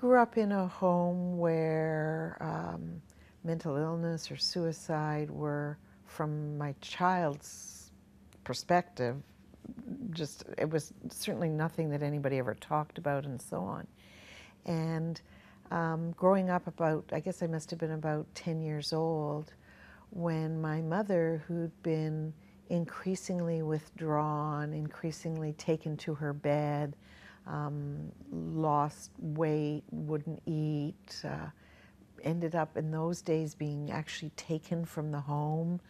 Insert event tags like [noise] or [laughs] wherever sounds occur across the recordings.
Grew up in a home where um, mental illness or suicide were, from my child's perspective, just it was certainly nothing that anybody ever talked about and so on. And um, growing up, about I guess I must have been about 10 years old when my mother, who'd been increasingly withdrawn, increasingly taken to her bed, um, lost weight, wouldn't eat, uh, ended up in those days being actually taken from the home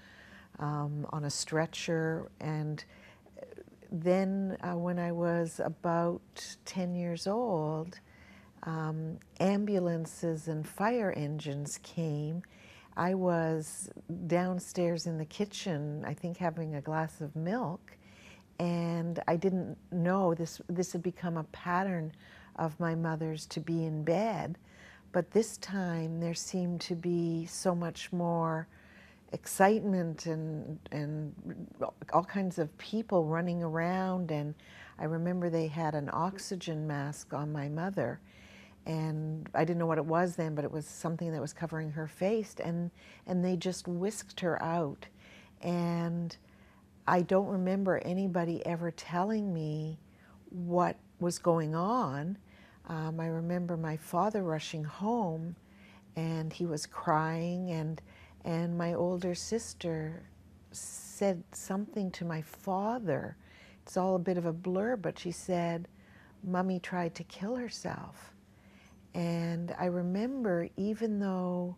um, on a stretcher. And then, uh, when I was about 10 years old, um, ambulances and fire engines came. I was downstairs in the kitchen, I think having a glass of milk, and I didn't know this. This had become a pattern of my mother's to be in bed, but this time there seemed to be so much more excitement and and all kinds of people running around and I remember they had an oxygen mask on my mother and I didn't know what it was then but it was something that was covering her face and and they just whisked her out and I don't remember anybody ever telling me what was going on. Um, I remember my father rushing home and he was crying and and my older sister said something to my father. It's all a bit of a blur, but she said, Mummy tried to kill herself. And I remember, even though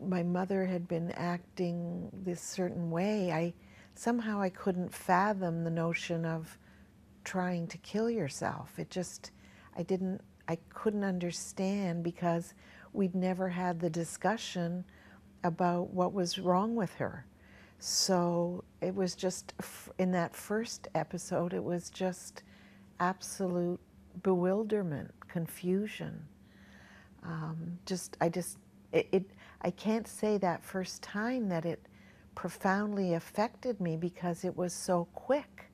my mother had been acting this certain way, I somehow I couldn't fathom the notion of trying to kill yourself. It just, I didn't, I couldn't understand because we'd never had the discussion about what was wrong with her. So it was just, in that first episode, it was just absolute bewilderment, confusion. Um, just, I just, it, it, I can't say that first time that it profoundly affected me because it was so quick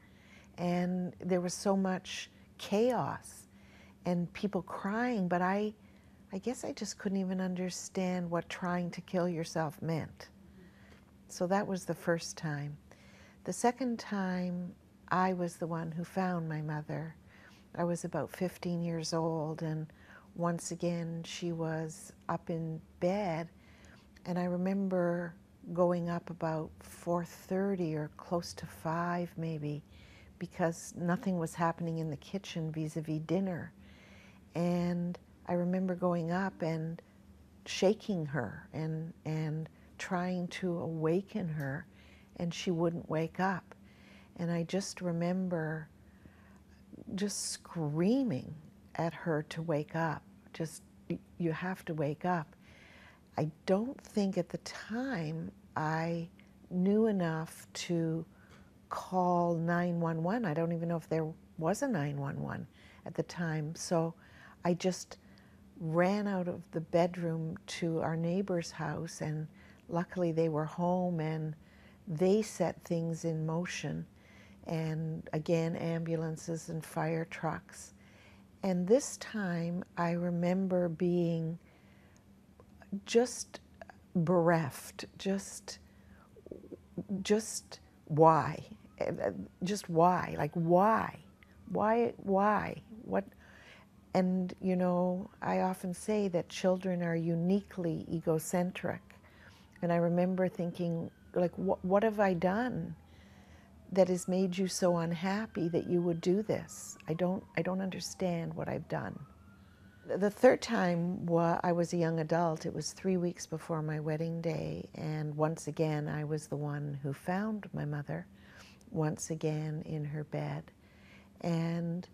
and there was so much chaos and people crying, but I, I guess I just couldn't even understand what trying to kill yourself meant. So that was the first time. The second time, I was the one who found my mother. I was about 15 years old, and once again, she was up in bed. And I remember going up about 4.30 or close to 5 maybe, because nothing was happening in the kitchen vis-a-vis dinner. And I remember going up and shaking her and, and trying to awaken her, and she wouldn't wake up. And I just remember just screaming at her to wake up. Just, you have to wake up. I don't think at the time I knew enough to call 911. I don't even know if there was a 911 at the time. So I just ran out of the bedroom to our neighbor's house, and luckily they were home and they set things in motion. And again, ambulances and fire trucks. And this time I remember being just bereft, just, just why? Just why? Like, why? Why? Why? What? And, you know, I often say that children are uniquely egocentric. And I remember thinking, like, what, what have I done that has made you so unhappy that you would do this? I don't, I don't understand what I've done. The third time I was a young adult. It was three weeks before my wedding day. And once again, I was the one who found my mother. once again in her bed. And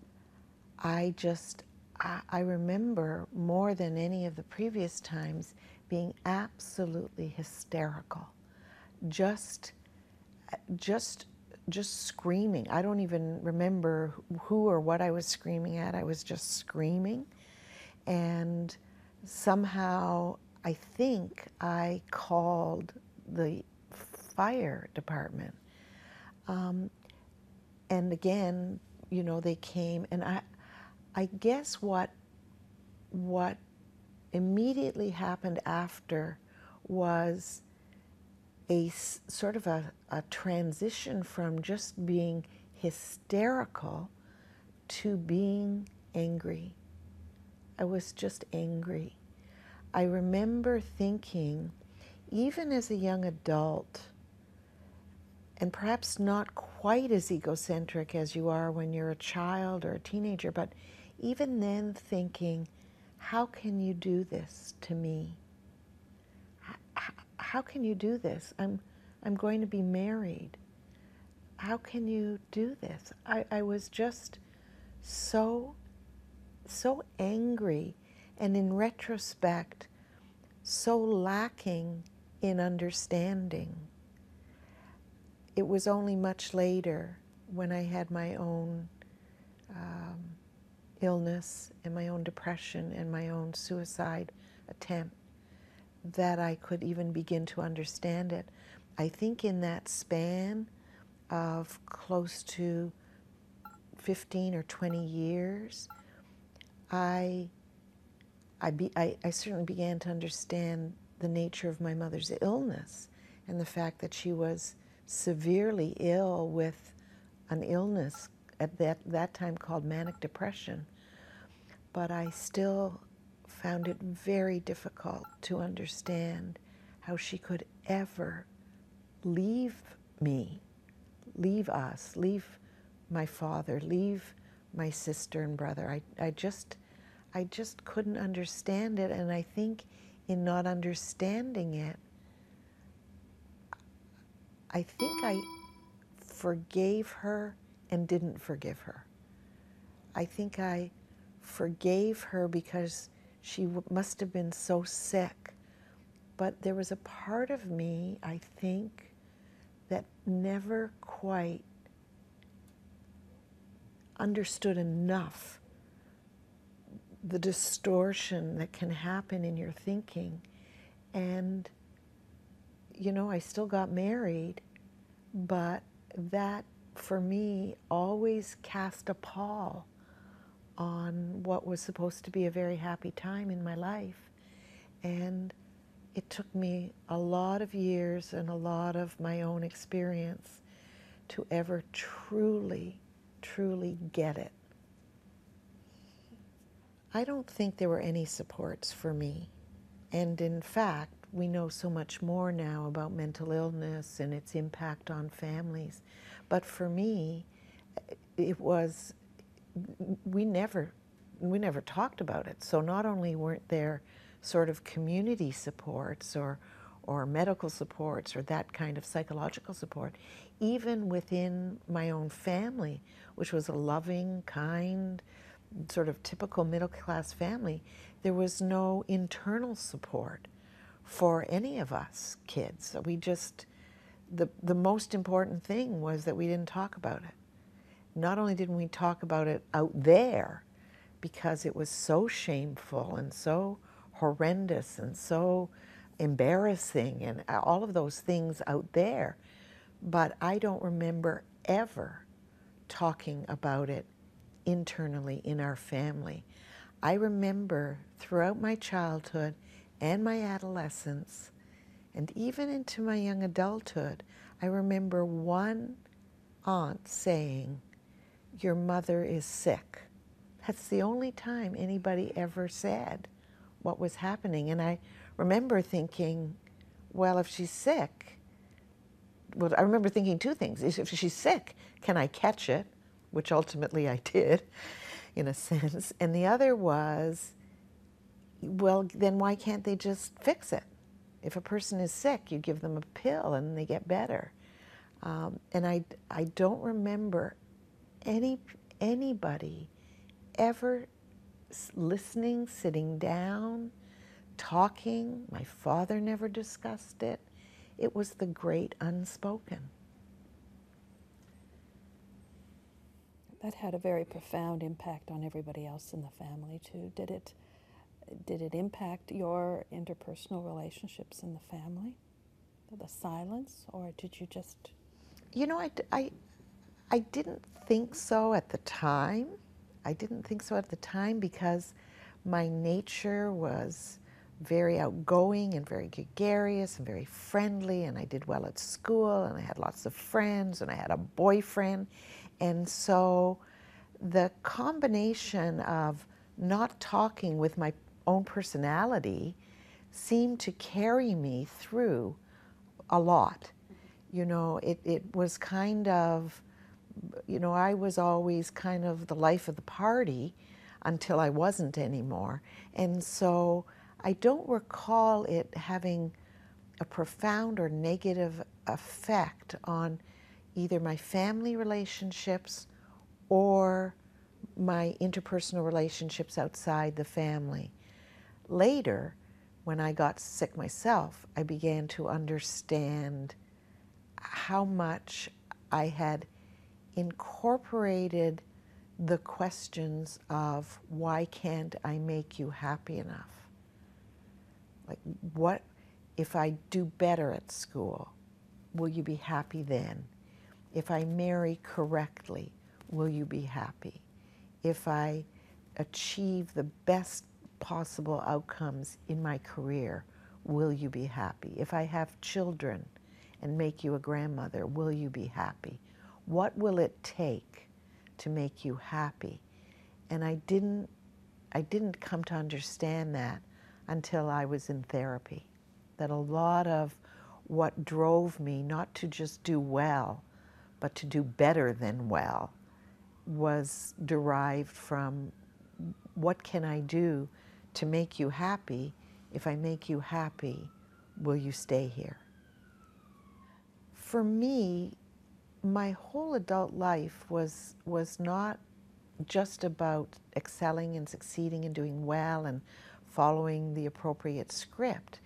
I just, I, I remember more than any of the previous times being absolutely hysterical. Just, just just screaming. I don't even remember who or what I was screaming at. I was just screaming. And somehow I think I called the fire department. Um, and again, you know, they came and I I guess what what immediately happened after was a sort of a, a transition from just being hysterical to being angry. I was just angry. I remember thinking, even as a young adult, and perhaps not quite as egocentric as you are when you're a child or a teenager, but even then thinking, how can you do this to me? how can you do this? I'm, I'm going to be married. How can you do this? I, I was just so, so angry, and in retrospect, so lacking in understanding. It was only much later when I had my own um, illness and my own depression and my own suicide attempt that I could even begin to understand it. I think in that span of close to 15 or 20 years, I, I, be, I, I certainly began to understand the nature of my mother's illness and the fact that she was severely ill with an illness at that, that time called manic depression. But I still found it very difficult to understand how she could ever leave me, leave us, leave my father, leave my sister and brother. I, I just I just couldn't understand it and I think in not understanding it I think I forgave her and didn't forgive her. I think I forgave her because she must have been so sick. But there was a part of me, I think, that never quite understood enough the distortion that can happen in your thinking. And, you know, I still got married, but that for me always cast a pall on what was supposed to be a very happy time in my life. And it took me a lot of years and a lot of my own experience to ever truly, truly get it. I don't think there were any supports for me. And in fact, we know so much more now about mental illness and its impact on families. But for me, it was we never we never talked about it. So not only weren't there sort of community supports or or medical supports or that kind of psychological support, even within my own family, which was a loving, kind, sort of typical middle class family, there was no internal support for any of us kids. We just the the most important thing was that we didn't talk about it not only didn't we talk about it out there because it was so shameful and so horrendous and so embarrassing and all of those things out there, but I don't remember ever talking about it internally in our family. I remember throughout my childhood and my adolescence, and even into my young adulthood, I remember one aunt saying, your mother is sick. That's the only time anybody ever said what was happening. And I remember thinking, well, if she's sick, well, I remember thinking two things. If she's sick, can I catch it? Which ultimately I did, in a [laughs] sense. And the other was, well, then why can't they just fix it? If a person is sick, you give them a pill and they get better. Um, and I, I don't remember any anybody ever listening, sitting down, talking. My father never discussed it. It was the great unspoken. That had a very profound impact on everybody else in the family too. Did it? Did it impact your interpersonal relationships in the family? The silence, or did you just? You know, I, I, I didn't think so at the time. I didn't think so at the time because my nature was very outgoing and very gregarious and very friendly, and I did well at school, and I had lots of friends, and I had a boyfriend. And so the combination of not talking with my own personality seemed to carry me through a lot. You know, it, it was kind of, you know, I was always kind of the life of the party until I wasn't anymore. And so I don't recall it having a profound or negative effect on either my family relationships or my interpersonal relationships outside the family. Later, when I got sick myself, I began to understand how much I had incorporated the questions of why can't I make you happy enough? Like, what if I do better at school? Will you be happy then? If I marry correctly, will you be happy? If I achieve the best possible outcomes in my career, will you be happy? If I have children and make you a grandmother, will you be happy? What will it take to make you happy? And I didn't I didn't come to understand that until I was in therapy. That a lot of what drove me not to just do well, but to do better than well, was derived from what can I do to make you happy? If I make you happy, will you stay here? For me, my whole adult life was, was not just about excelling and succeeding and doing well and following the appropriate script,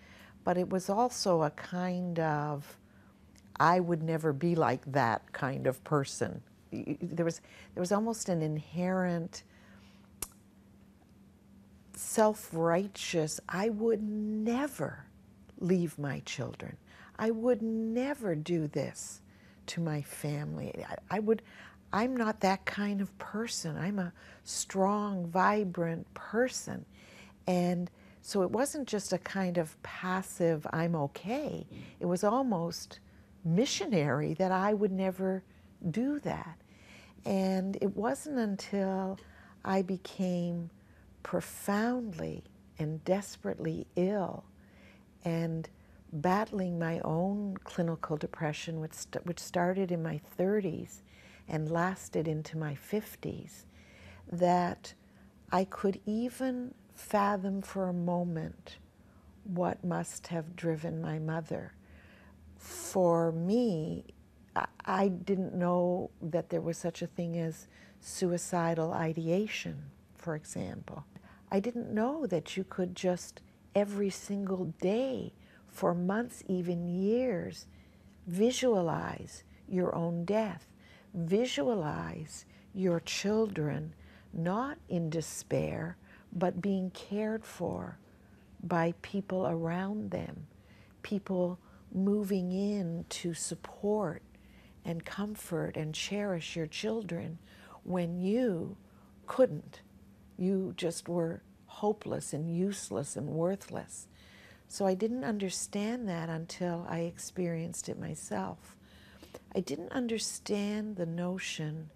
but it was also a kind of I would never be like that kind of person. There was there was almost an inherent self-righteous I would never leave my children. I would never do this to my family. I, I would I'm not that kind of person. I'm a strong, vibrant person. And so it wasn't just a kind of passive, I'm okay. It was almost missionary that I would never do that. And it wasn't until I became profoundly and desperately ill and battling my own clinical depression, which, st- which started in my 30s and lasted into my 50s, that I could even fathom for a moment what must have driven my mother. For me, I didn't know that there was such a thing as suicidal ideation, for example. I didn't know that you could just every single day, for months, even years, visualize your own death, visualize your children not in despair, but being cared for by people around them, people moving in to support and comfort and cherish your children when you couldn't. You just were hopeless and useless and worthless. So I didn't understand that until I experienced it myself. I didn't understand the notion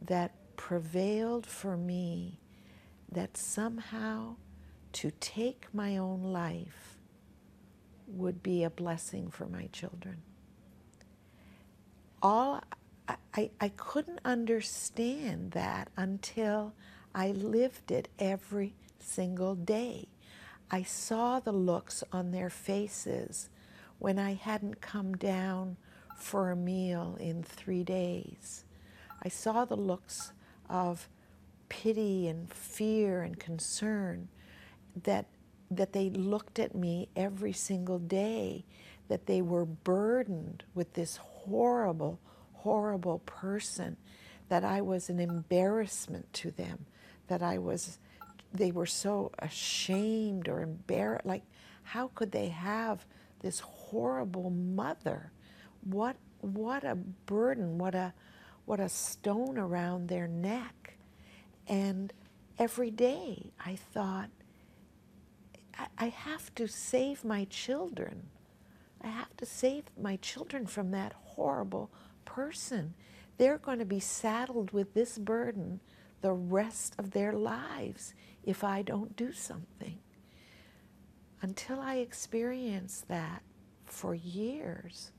that prevailed for me that somehow to take my own life would be a blessing for my children. All I, I, couldn't understand that until I lived it every single day. I saw the looks on their faces when I hadn't come down for a meal in three days. I saw the looks of pity and fear and concern that that they looked at me every single day that they were burdened with this horrible horrible person that I was an embarrassment to them that I was they were so ashamed or embarrassed like how could they have this horrible mother? What what a burden what a what a stone around their neck and every day I thought I, have to save my children. I have to save my children from that horrible person. They're going to be saddled with this burden the rest of their lives if I don't do something. Until I experienced that for years,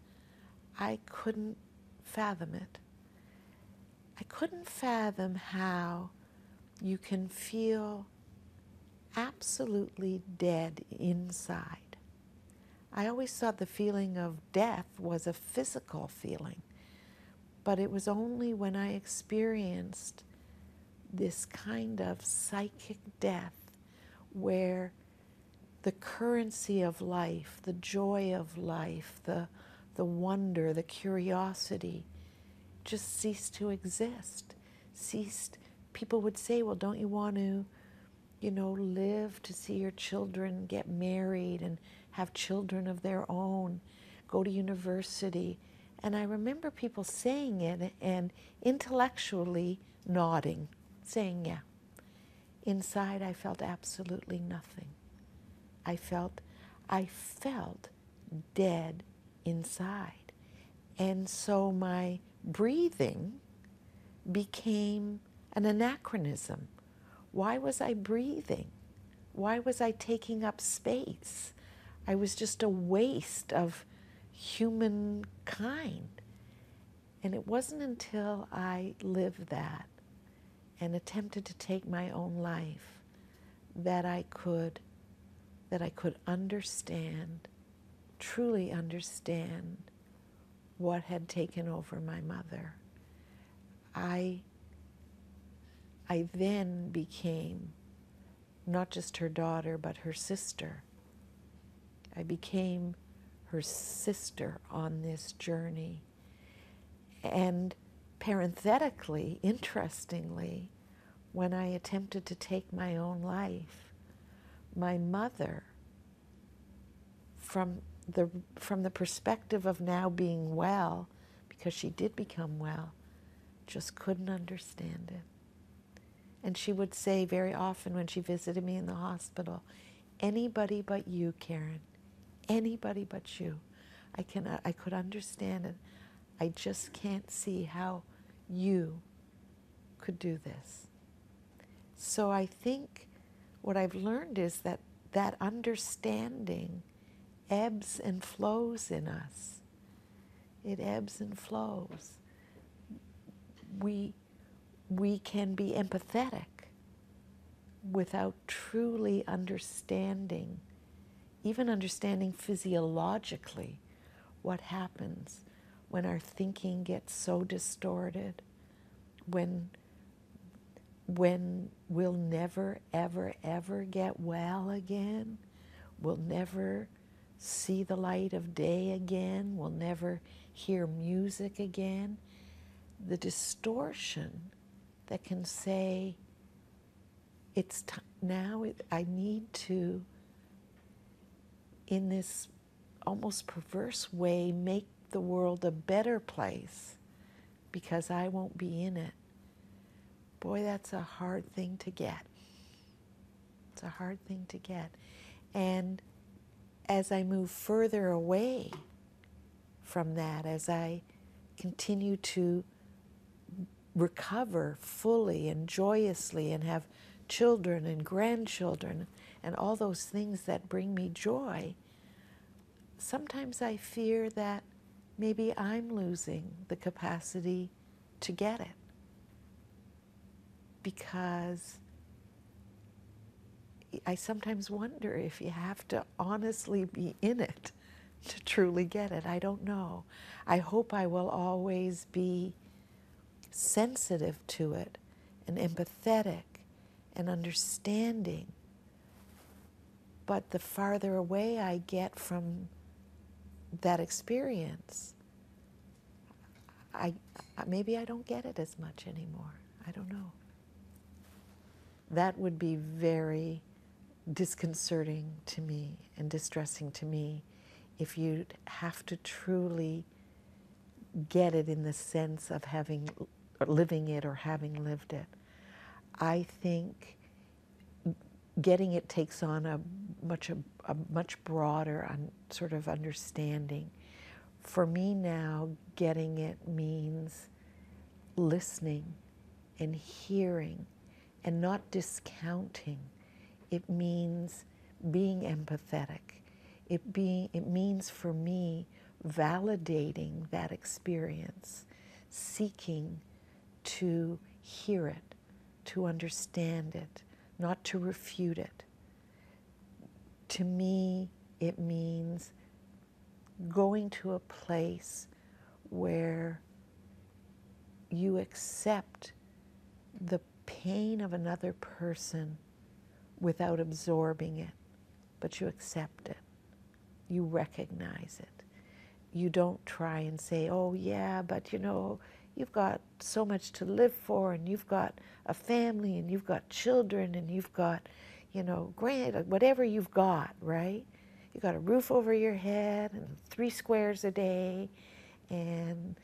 I couldn't fathom it. I couldn't fathom how you can feel absolutely dead inside. I always thought the feeling of death was a physical feeling, but it was only when I experienced this kind of psychic death where the currency of life, the joy of life, the, the wonder, the curiosity just ceased to exist. Ceased. People would say, well, don't you want to, you know, live to see your children get married and have children of their own, go to university? And I remember people saying it and intellectually nodding, saying, yeah. Inside, I felt absolutely nothing. I felt, I felt dead inside. And so my breathing became an anachronism. Why was I breathing? Why was I taking up space? I was just a waste of humankind. And it wasn't until I lived that and attempted to take my own life that I could that I could understand, truly understand what had taken over my mother. I, I then became not just her daughter, but her sister. I became her sister on this journey. And parenthetically, interestingly, when I attempted to take my own life, my mother from the from the perspective of now being well because she did become well just couldn't understand it and she would say very often when she visited me in the hospital anybody but you Karen anybody but you I can uh, I could understand it I just can't see how you could do this so I think what I've learned is that that understanding ebbs and flows in us. It ebbs and flows. We, we can be empathetic without truly understanding, even understanding physiologically what happens when our thinking gets so distorted, when when we'll never, ever, ever get well again. We'll never see the light of day again. We'll never hear music again. The distortion that can say, it's t- now it, I need to, in this almost perverse way, make the world a better place because I won't be in it. Boy, that's a hard thing to get. It's a hard thing to get. And as I move further away from that, as I continue to recover fully and joyously and have children and grandchildren and all those things that bring me joy, sometimes I fear that maybe I'm losing the capacity to get it because I sometimes wonder if you have to honestly be in it [laughs] to truly get it. I don't know. I hope I will always be sensitive to it and empathetic and understanding. But the farther away I get from that experience, I, maybe I don't get it as much anymore. I don't know. That would be very disconcerting to me and distressing to me if you'd have to truly get it in the sense of having living it or having lived it. I think getting it takes on a much a, a much broader un, sort of understanding. For me now, getting it means listening and hearing and not discounting. It means being empathetic. It, being, it means for me validating that experience, seeking to hear it, to understand it, not to refute it. To me, it means going to a place where you accept the pain of another person without absorbing it, but you accept it. You recognize it. You don't try and say, oh, yeah, but you know, you've got so much to live for, and you've got a family, and you've got children, and you've got, you know, grand, whatever you've got, right? You've got a roof over your head, and three squares a day, and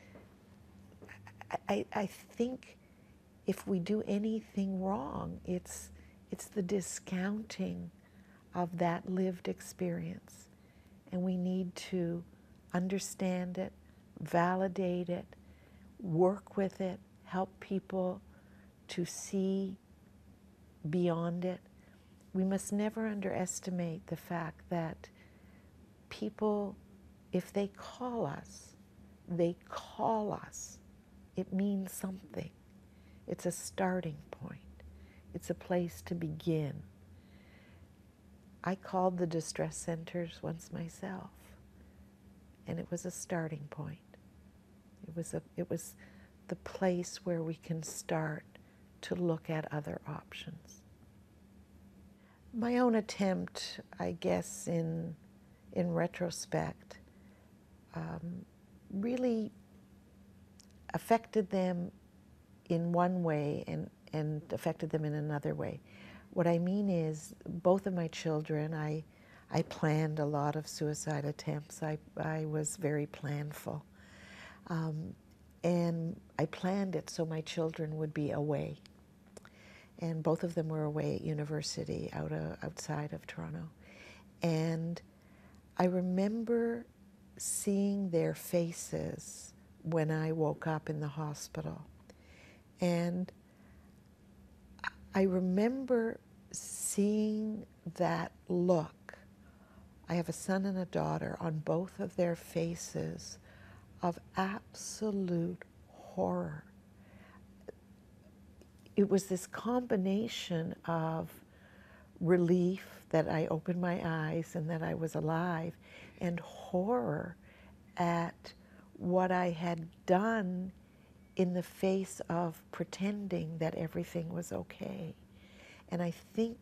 I, I think if we do anything wrong, it's, it's the discounting of that lived experience. And we need to understand it, validate it, work with it, help people to see beyond it. We must never underestimate the fact that people, if they call us, they call us. It means something. It's a starting point. It's a place to begin. I called the distress centers once myself, and it was a starting point. It was, a, it was the place where we can start to look at other options. My own attempt, I guess, in, in retrospect, um, really affected them in one way and, and affected them in another way. What I mean is, both of my children, I, I planned a lot of suicide attempts. I, I was very planful. Um, and I planned it so my children would be away. And both of them were away at university out uh, outside of Toronto. And I remember seeing their faces when I woke up in the hospital. And I remember seeing that look. I have a son and a daughter on both of their faces of absolute horror. It was this combination of relief that I opened my eyes and that I was alive, and horror at what I had done in the face of pretending that everything was okay. And I think,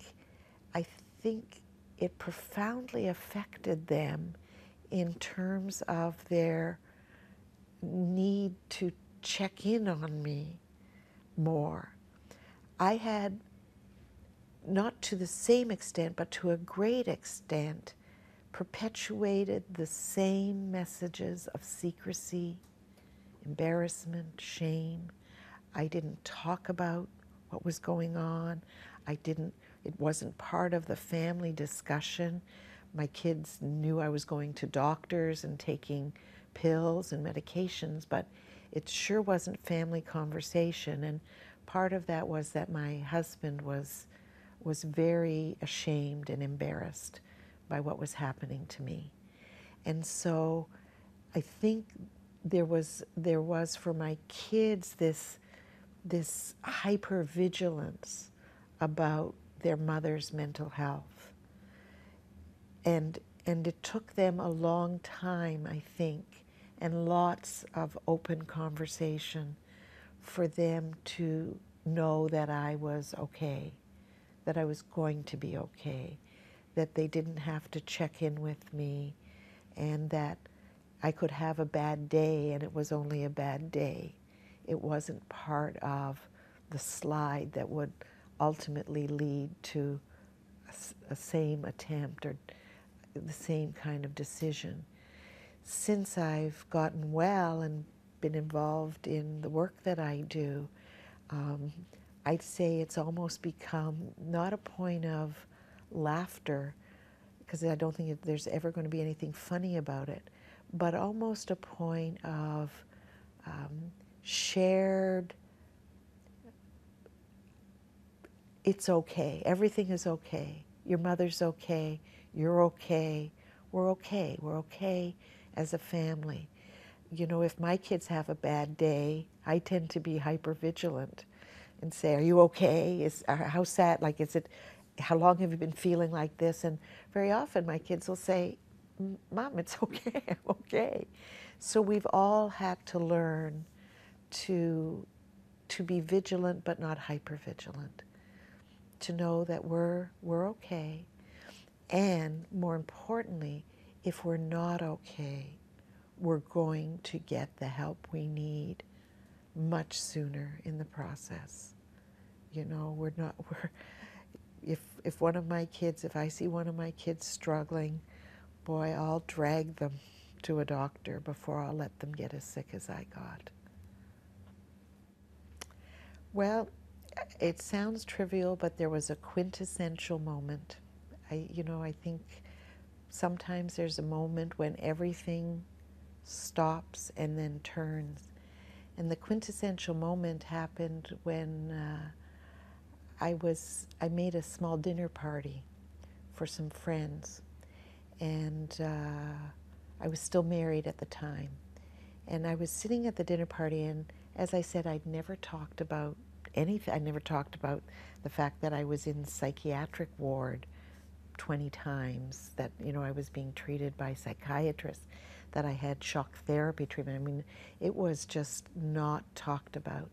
I think it profoundly affected them in terms of their need to check in on me more. I had, not to the same extent, but to a great extent, perpetuated the same messages of secrecy embarrassment, shame. I didn't talk about what was going on. I didn't, it wasn't part of the family discussion. My kids knew I was going to doctors and taking pills and medications, but it sure wasn't family conversation. And part of that was that my husband was, was very ashamed and embarrassed by what was happening to me. And so I think there was there was for my kids this this hyper vigilance about their mother's mental health and And it took them a long time, I think, and lots of open conversation for them to know that I was okay, that I was going to be okay, that they didn't have to check in with me, and that I could have a bad day and it was only a bad day. It wasn't part of the slide that would ultimately lead to a, same attempt or the same kind of decision. Since I've gotten well and been involved in the work that I do, um, I'd say it's almost become not a point of laughter, because I don't think there's ever going to be anything funny about it, but almost a point of um, shared, it's okay, everything is okay, your mother's okay, you're okay, we're okay, we're okay as a family. You know, if my kids have a bad day, I tend to be hyper vigilant and say, "Are you okay? Is uh, how sad? Like, is it? How long have you been feeling like this?" And very often, my kids will say, "Mom, it's [laughs] okay. I'm okay." So we've all had to learn to to be vigilant, but not hyper vigilant. To know that we're we're okay, and more importantly, if we're not okay, we're going to get the help we need much sooner in the process. You know, we're not [laughs] we're if if one of my kids, if I see one of my kids struggling, boy, I'll drag them to a doctor before I'll let them get as sick as I got. Well, it sounds trivial, but there was a quintessential moment. I you know, I think sometimes there's a moment when everything stops and then turns. And the quintessential moment happened when uh, I was I made a small dinner party for some friends, and uh, I was still married at the time. And I was sitting at the dinner party, and as I said, I'd never talked about anything. I never talked about the fact that I was in psychiatric ward 20 times, that you know I was being treated by psychiatrists that I had shock therapy treatment. I mean, it was just not talked about.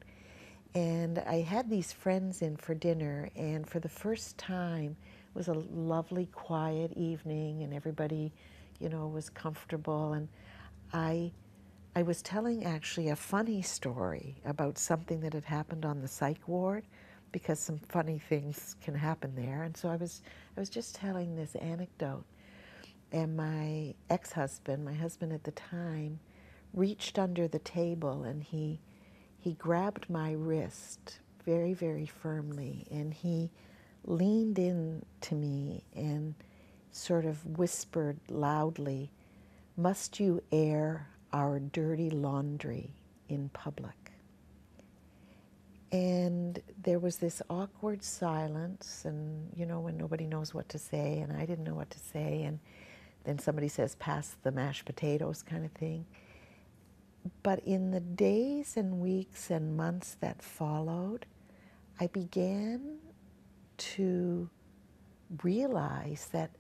And I had these friends in for dinner, and for the first time, it was a lovely, quiet evening, and everybody, you know, was comfortable. And I, I was telling actually a funny story about something that had happened on the psych ward, because some funny things can happen there. And so I was, I was just telling this anecdote. And my ex husband, my husband at the time, reached under the table and he, he grabbed my wrist very, very firmly and he leaned in to me and sort of whispered loudly, Must you air our dirty laundry in public? And there was this awkward silence, and you know, when nobody knows what to say, and I didn't know what to say, and then somebody says, pass the mashed potatoes kind of thing. But in the days and weeks and months that followed, I began to realize that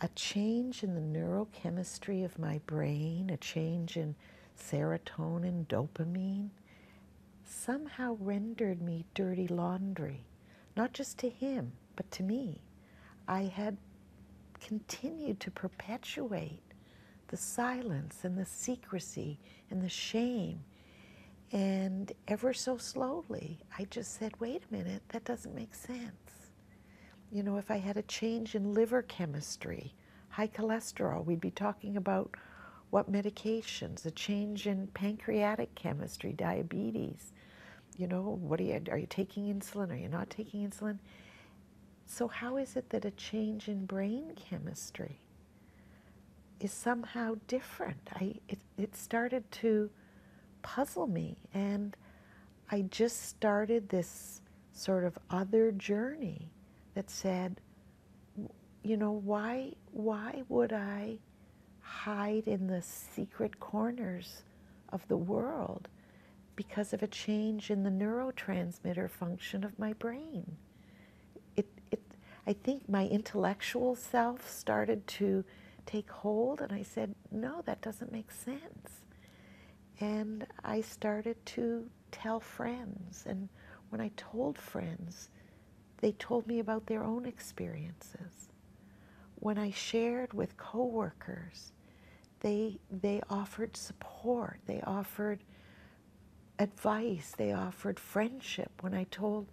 a change in the neurochemistry of my brain, a change in serotonin, dopamine, somehow rendered me dirty laundry, not just to him, but to me. I had continued to perpetuate the silence and the secrecy and the shame. And ever so slowly, I just said, wait a minute, that doesn't make sense. You know, if I had a change in liver chemistry, high cholesterol, we'd be talking about what medications, a change in pancreatic chemistry, diabetes. You know, what are you, are you taking insulin? Are you not taking insulin? So, how is it that a change in brain chemistry is somehow different? I, it, it started to puzzle me, and I just started this sort of other journey that said, you know, why, why would I hide in the secret corners of the world because of a change in the neurotransmitter function of my brain? It, it, I think my intellectual self started to take hold? And I said, No, that doesn't make sense. And I started to tell friends. And when I told friends, they told me about their own experiences. When I shared with coworkers, they, they offered support, they offered advice, they offered friendship. When I told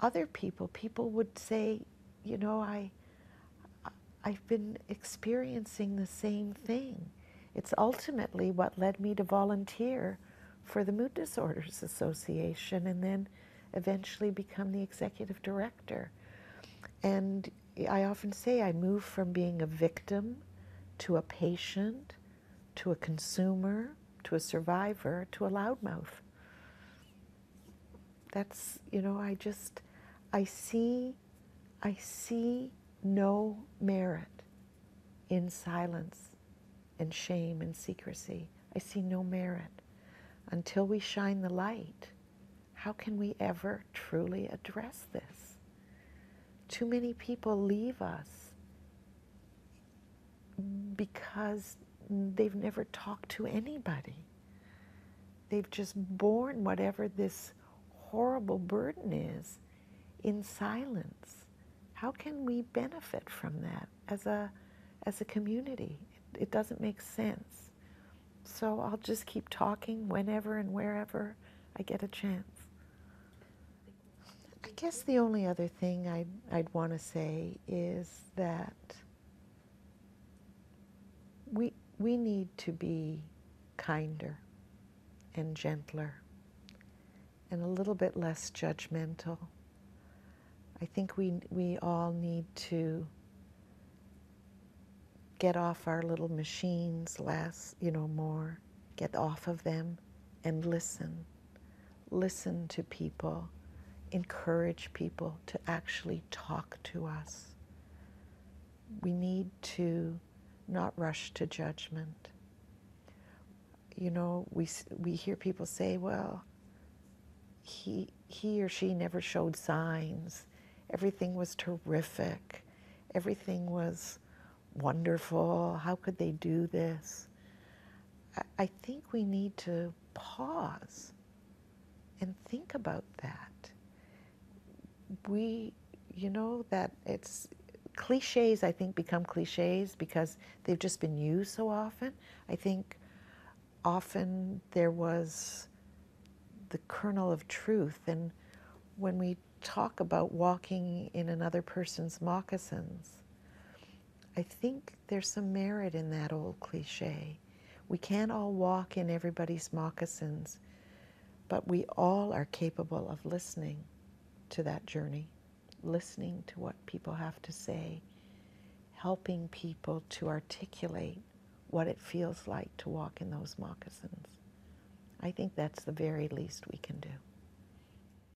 other people, people would say, you know, I, I've been experiencing the same thing. It's ultimately what led me to volunteer for the Mood Disorders Association and then eventually become the executive director. And I often say I moved from being a victim to a patient to a consumer to a survivor to a loudmouth. That's, you know, I just, I see, I see no merit in silence and shame and secrecy. I see no merit. Until we shine the light, how can we ever truly address this? Too many people leave us because they've never talked to anybody. They've just borne whatever this horrible burden is in silence. How can we benefit from that as a, as a community? It, it doesn't make sense. So I'll just keep talking whenever and wherever I get a chance. I guess the only other thing I'd, I'd want to say is that we, we need to be kinder and gentler and a little bit less judgmental. I think we, we all need to get off our little machines less, you know, more, get off of them and listen. Listen to people, encourage people to actually talk to us. We need to not rush to judgment. You know, we, we hear people say, well, he, he or she never showed signs. Everything was terrific. Everything was wonderful. How could they do this? I, I think we need to pause and think about that. We, you know, that it's cliches, I think, become cliches because they've just been used so often. I think often there was the kernel of truth. And when we talk about walking in another person's moccasins, I think there's some merit in that old cliche. We can't all walk in everybody's moccasins, but we all are capable of listening to that journey listening to what people have to say, helping people to articulate what it feels like to walk in those moccasins. I think that's the very least we can do.